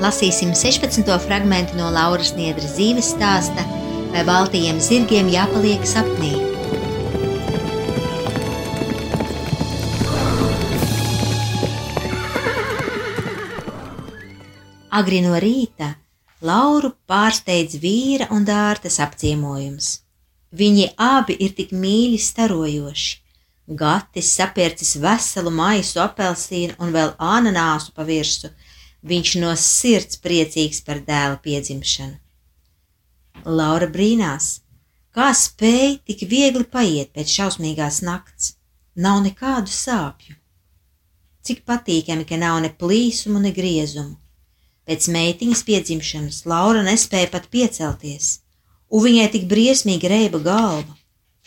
Lasīsim 16. fragment no Lauras Niedras dzīves stāsta, vai baltajiem zirgiem jāpaliek sapnī. Agri no rīta Lauru pārsteidz vīra un dārtas apciemojums. Viņi abi ir tik mīļi starojoši. Gatis sapērcis veselu maisu apelsīnu un vēl ananāsu pa virsmu, Viņš no sirds priecīgs par dēla piedzimšanu. Laura brīnās, kā spēja tik viegli paiet pēc šausmīgās nakts. Nav nekādu sāpju. Cik patīkami, ka nav ne plīsumu, ne griezumu. Pēc meitiņas piedzimšanas Laura nespēja pat piecelties, un viņai tik briesmīgi reiba galva.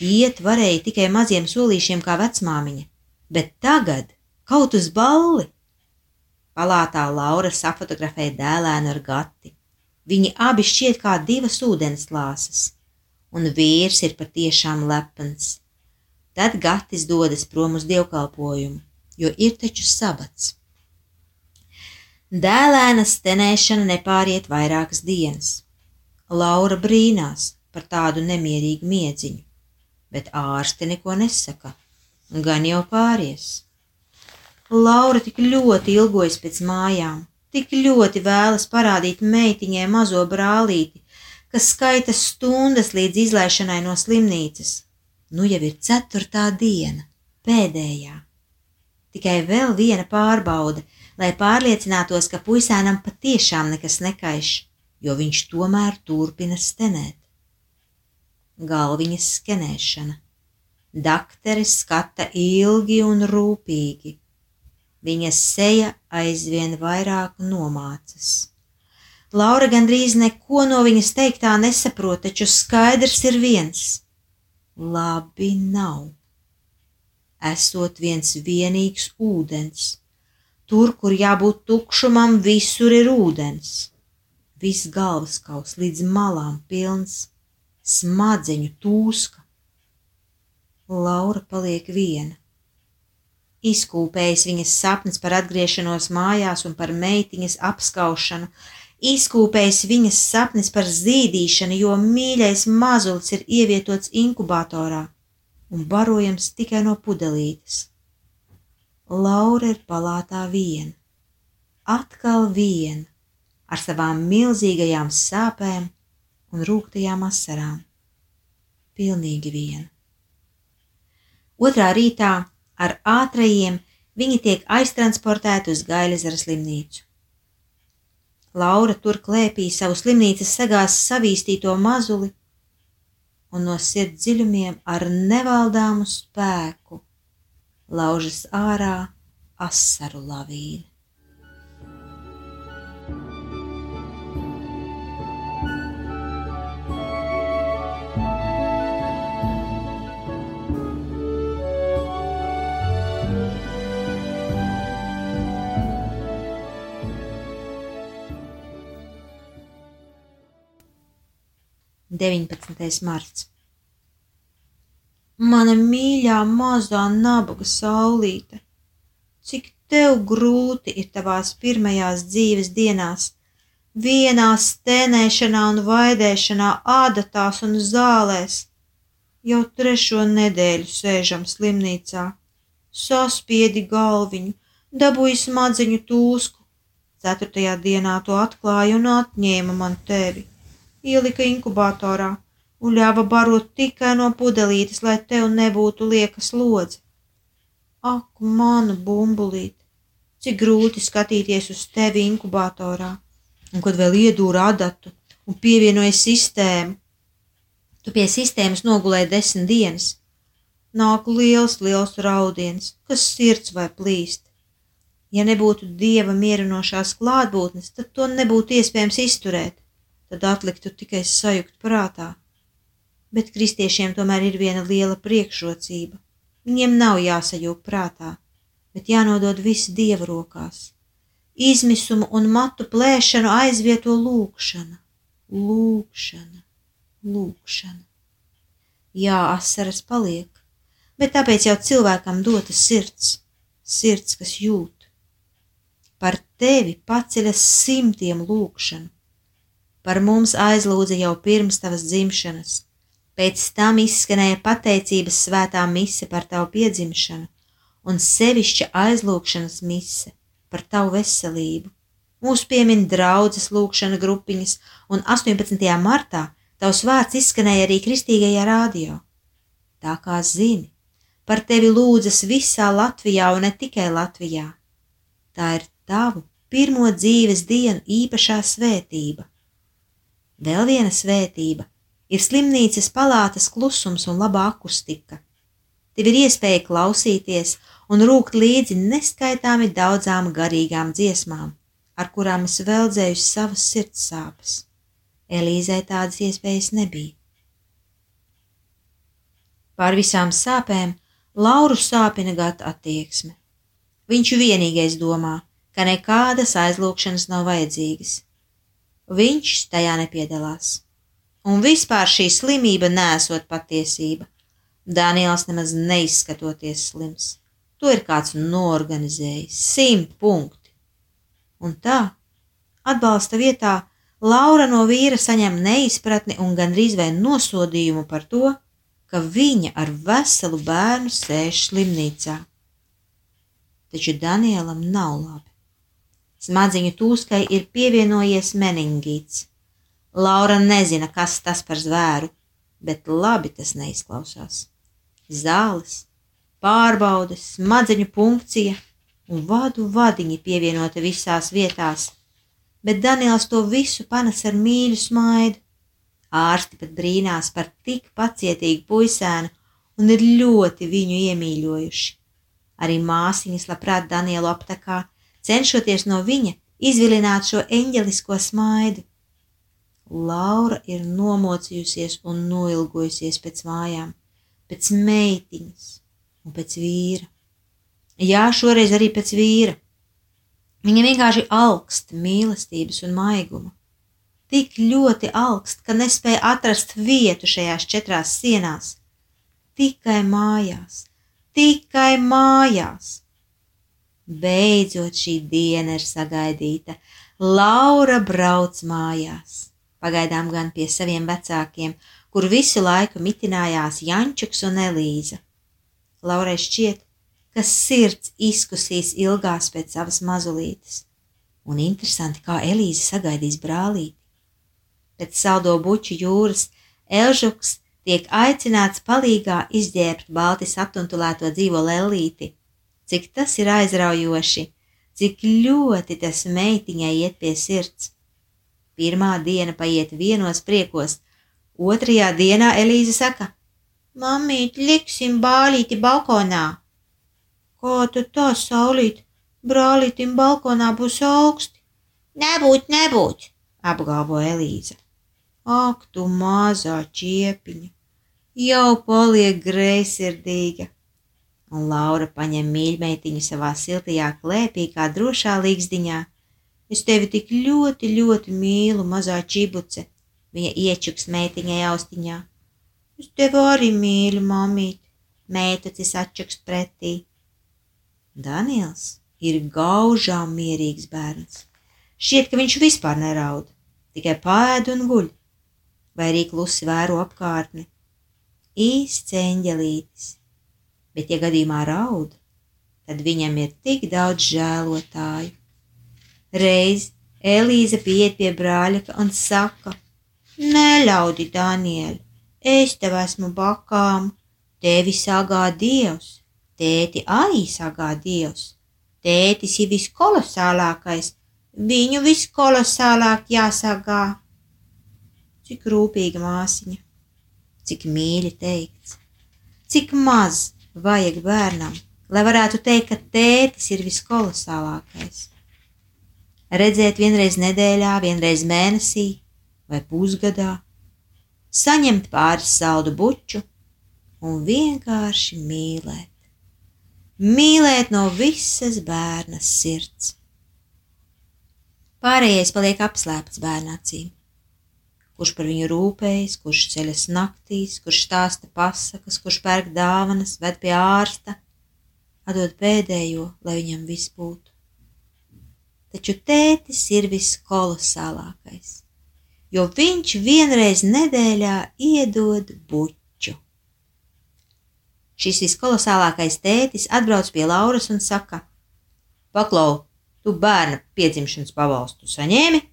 Iet varēja tikai maziem solīšiem kā vecmāmiņa, bet tagad kaut uz balli Palātā Laura safotografēja dēlēnu ar gati. Viņi abi šķiet kā divas ūdenslāsas, un vīrs ir patiešām lepns. Tad gatis dodas prom uz dievkalpojumu, jo ir taču sabats. Dēlēna stenēšana nepāriet vairākas dienas. Laura brīnās par tādu nemierīgu miedziņu, bet ārsti neko nesaka, gan jau pāries. Laura tik ļoti ilgojas pēc mājām, tik ļoti vēlas parādīt meitiņai mazo brālīti, kas skaita stundas līdz izlaišanai no slimnīcas. Nu jau ir ceturtā diena, pēdējā. Tikai vēl viena pārbaude, lai pārliecinātos, ka puisēnam patiešām nekas nekaiš, jo viņš tomēr turpina stenēt. Galviņas skenēšana. Dakteris skata ilgi un rūpīgi Viņas seja aizvien vairāk nomācas. Laura gandrīz neko no viņas teiktā nesaprot, taču skaidrs ir viens - labi nav. Esot viens vienīgs ūdens, tur, kur jābūt tukšumam, visur ir ūdens. Viss galvaskaus līdz malām pilns, smadzeņu tūska. Laura paliek viena izkūpējis viņas sapnis par atgriešanos mājās un par meitiņas apskaušanu, izkūpējis viņas sapnis par zīdīšanu, jo mīļais mazulis ir ievietots inkubatorā un barojams tikai no pudelītes. Laura ir palātā viena, atkal viena, ar savām milzīgajām sāpēm un rūktajām asarām. Pilnīgi viena. Otrā rītā ar ātrajiem viņi tiek aiztransportēti uz Gailezera slimnīcu. Laura tur klēpī savu slimnīcas sagās savīstīto mazuli un no sirds dziļumiem ar nevaldāmu spēku laužas ārā asaru lavīna. 19. marts. Mana mīļā mazā nabaga saulīte, cik tev grūti ir tavās pirmajās dzīves dienās, vienā stēnēšanā un vaidēšanā, ādatās un zālēs. Jau trešo nedēļu sēžam slimnīcā, saspiedi galviņu, Dabūju smadziņu tūsku. Ceturtajā dienā to atklāja un atņēma man tevi. Ielika inkubatorā un ļāva barot tikai no pudelītes, lai tev nebūtu lieka slodze. Ak, mana bumbulīte, cik grūti skatīties uz tevi inkubatorā, un kad vēl iedūra adatu un pievienoja sistēmu. Tu pie sistēmas nogulēji desmit dienas. Nāk liels, liels raudiens, kas sirds vai plīst. Ja nebūtu dieva mierinošās klātbūtnes, tad to nebūtu iespējams izturēt, tad atliktu tikai sajukt prātā. Bet kristiešiem tomēr ir viena liela priekšrocība. Viņiem nav jāsajūg prātā, bet jānodod viss dieva rokās. Izmisumu un matu plēšanu aizvieto lūkšana lūkšana, lūkšana. Jā, asaras paliek, bet tāpēc jau cilvēkam dota sirds, sirds, kas jūt. Par tevi paceļas simtiem lūkšanu, par mums aizlūdza jau pirms tavas dzimšanas, pēc tam izskanēja pateicības svētā mise par tavu piedzimšanu un sevišķa aizlūkšanas mise par tavu veselību Mūs piemin draudzes lūkšana grupiņas, un 18. martā tavs vārds izskanēja arī kristīgajā rādio. Tā kā zini, par tevi lūdzas visā Latvijā un ne tikai Latvijā. Tā ir tavu pirmo dzīves dienu īpašā svētība. Vēl viena svētība ir slimnīcas palātas klusums un laba akustika. Tev ir iespēja klausīties un rūkt līdzi neskaitāmi daudzām garīgām dziesmām ar kurām es veldzēju savas sirds sāpes. Elīzai tādas iespējas nebija. Pār visām sāpēm Lauru sāpina gata attieksme. Viņš vienīgais domā, ka nekādas aizlūkšanas nav vajadzīgas. Viņš tajā nepiedalās. Un vispār šī slimība nesot patiesība. Daniels nemaz neizskatoties slims. To ir kāds norganizējis. Simt punkti un tā atbalsta vietā Laura no vīra saņem neizpratni un gandrīz vai nosodījumu par to, ka viņa ar veselu bērnu sēž slimnīcā. Taču Danielam nav labi. Smadziņu tūskai ir pievienojies meningīts. Laura nezina, kas tas par zvēru, bet labi tas neizklausās. Zāles, pārbaudes, smadziņu punkcija un vadu vadiņi pievienoti visās vietās, bet Daniels to visu panes ar mīļu smaidu. Ārsti pat brīnās par tik pacietīgu puisēnu un ir ļoti viņu iemīļojuši. Arī māsiņas labprāt Danielu aptakā, cenšoties no viņa izvilināt šo eņģelisko smaidu. Laura ir nomocījusies un noilgojusies pēc mājām, pēc meitiņas un pēc vīra. Jā, šoreiz arī pēc vīra. Viņa vienkārši augst mīlestības un maiguma. Tik ļoti augst, ka nespēja atrast vietu šajās četrās sienās. Tikai mājās, tikai mājās. Beidzot šī diena ir sagaidīta. Laura brauc mājās. Pagaidām gan pie saviem vecākiem, kur visu laiku mitinājās Jančuks un Elīza. Laurai šķiet, kas sirds izkusīs ilgās pēc savas mazulītes, un interesanti, kā Elīze sagaidīs brālīti. Pēc saldo buču jūras Elžuks tiek aicināts palīgā izģērbt balti saptuntulēto dzīvo lellīti. Cik tas ir aizraujoši, cik ļoti tas meitiņai iet pie sirds. Pirmā diena paiet vienos priekos, otrajā dienā Elīze saka: Mamīt, liksim bālīti balkonā! Kā tad tā saulīt? Brālītim balkonā būs augsti. Nebūt, nebūt, apgalvo Elīza. Ak, tu mazā čiepiņa, jau paliek greizsirdīga. Un Laura paņem mīļmeitiņu savā siltajā klēpī kā drošā līgzdiņā. Es tevi tik ļoti, ļoti mīlu, mazā čibuce, viņa iečuks meitiņai austiņā. Es tevi arī mīlu, mamīt, meitucis atčuks pretī. Daniels ir gaužām mierīgs bērns. Šķiet, ka viņš vispār neraud, tikai pēd un guļ, vai arī klusi vēro apkārtni. Īsts eņģelītis, bet, ja gadījumā raud, tad viņam ir tik daudz žēlotāju. Reiz Elīze pieiet pie brāļa un saka: Neļaudi, Daniel, es tev esmu bakām, tevi sagā Dievs, tēti arī sagā Dievs. Tētis ir viskolosālākais, viņu viskolosālāk jāsagā. Cik rūpīga māsiņa, cik mīļi teikts, cik maz vajag bērnam, lai varētu teikt, ka tētis ir viskolosālākais. Redzēt vienreiz nedēļā, vienreiz mēnesī vai pusgadā, saņemt pāris saldu buču un vienkārši mīlēt. Mīlēt no visas bērna sirds. Pārējais paliek apslēpts bērna acīm. Kurš par viņu rūpējas, kurš ceļas naktīs, kurš stāsta pasakas, kurš pērk dāvanas, ved pie ārsta, atdod pēdējo, lai viņam viss būtu. Taču tētis ir viskolosālākais, jo viņš vienreiz nedēļā iedod buķu. Šis viskolosālākais tētis atbrauc pie Lauras un saka: Paklau, tu bērna piedzimšanas pabalstu saņēmi?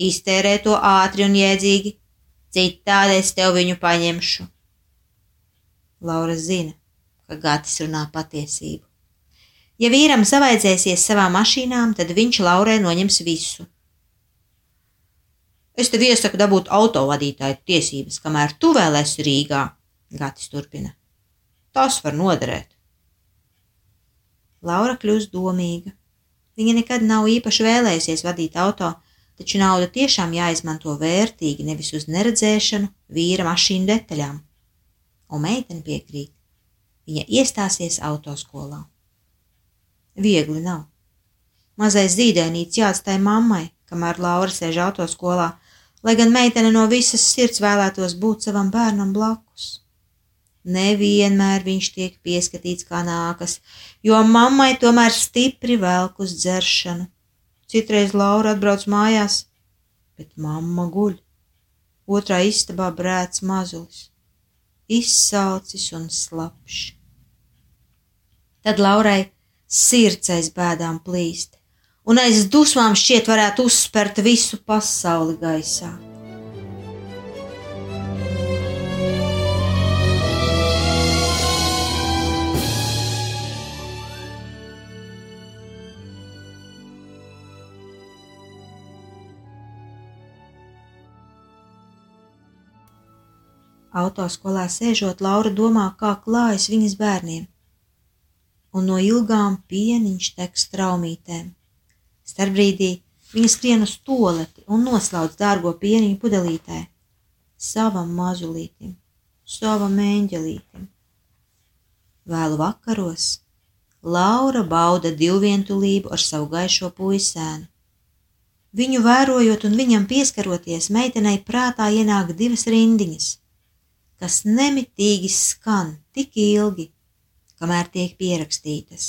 Iztērē to ātri un jēdzīgi, citādi es tev viņu paņemšu. Laura zina, ka Gatis runā patiesību. Ja vīram savaidzēsies savā mašīnām, tad viņš Laurai noņems visu. Es tev iesaku dabūt autovadītāju tiesības, kamēr tu vēl esi Rīgā, Gatis turpina. Tas var noderēt. Laura kļūst domīga. Viņa nekad nav īpaši vēlējusies vadīt auto, taču nauda tiešām jāizmanto vērtīgi, nevis uz neredzēšanu vīra mašīnu detaļām. Un meitene piekrīt. Viņa iestāsies autoskolā. Viegli nav. Mazais zīdainīts jāatstāj mammai, kamēr Laura sēž autoskolā, lai gan meitene no visas sirds vēlētos būt savam bērnam blakus. Nevienmēr viņš tiek pieskatīts kā nākas, jo mammai tomēr stipri velk uz dzeršanu. Citreiz Laura atbrauc mājās, bet mamma guļ. Otrā istabā brēc mazulis izsalcis un slapjš. Tad Laurai sirds aiz bēdām plīst, un aiz dusmām šķiet varētu uzspērt visu pasauli gaisā. Autoskolā sēžot, Laura domā, kā klājas viņas bērniem, un no ilgām pieniņš tek straumītēm. Starbrīdī viņa skrien uz toleti un noslauc dārgo pieniņu pudelītē, savam mazulītim, savam eņģelītim. Vēlu vakaros Laura bauda divvientulību ar savu gaišo puisēnu. Viņu vērojot un viņam pieskaroties, meitenei prātā ienāk divas rindiņas – kas nemitīgi skan tik ilgi, kamēr tiek pierakstītas.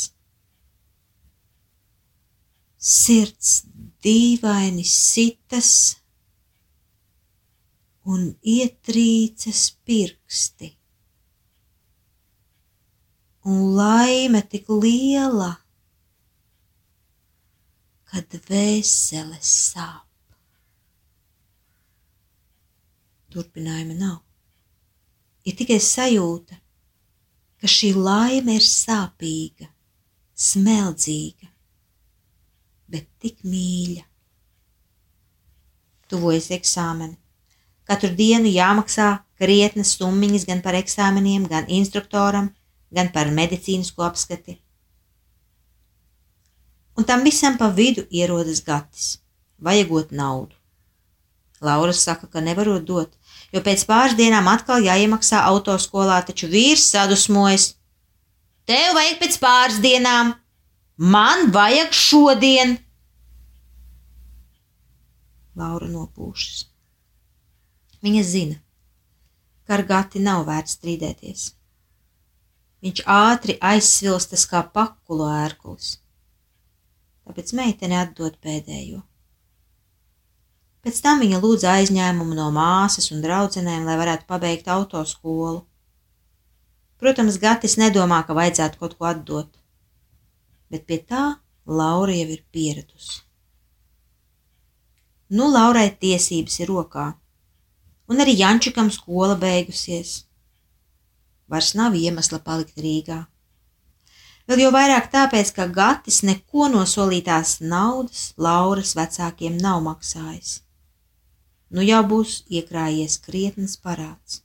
Sirds dīvaini sitas un ietrīcas pirksti, un laime tik liela, kad vēseles sāp. Turpinājuma nav ir tikai sajūta, ka šī laime ir sāpīga, smeldzīga, bet tik mīļa. Tuvojas eksāmeni. Katru dienu jāmaksā krietnas summiņas gan par eksāmeniem, gan instruktoram, gan par medicīnisko apskati. Un tam visam pa vidu ierodas gatis, vajagot naudu. Laura saka, ka nevarot dot, jo pēc pāris dienām atkal jāiemaksā autoskolā, taču vīrs sadusmojas. Tev vajag pēc pāris dienām, man vajag šodien. Laura nopūšas. Viņa zina, ka ar gati nav vērts strīdēties. Viņš ātri aizsvilstas kā pakulo ērklis. Tāpēc meitene atdod pēdējo. Pēc tam viņa lūdza aizņēmumu no māsas un draudzenēm, lai varētu pabeigt autoskolu. Protams, Gatis nedomā, ka vajadzētu kaut ko atdot. bet pie tā Laura jau ir pieradusi. Nu, Laurai tiesības ir rokā, un arī Jančikam skola beigusies. Vairs nav iemesla palikt Rīgā. Vēl jau vairāk tāpēc, ka Gatis neko no solītās naudas Lauras vecākiem nav maksājis. Nu jau būs iekrājies krietnes parāds.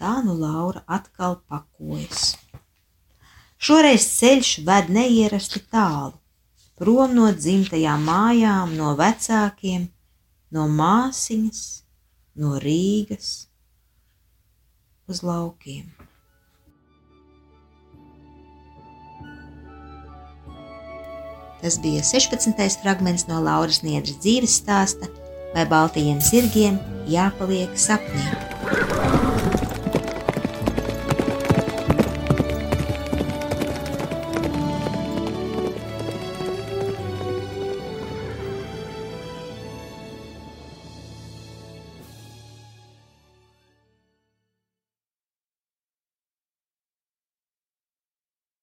Tā nu Laura atkal pakojas. Šoreiz ceļš ved neierasti tālu, prom no dzimtajām mājām, no vecākiem, no māsiņas, no Rīgas uz laukiem. Tas bija 16. fragments no Lauras Niedras dzīves stāsta, vai baltajiem zirgiem jāpaliek sapnī.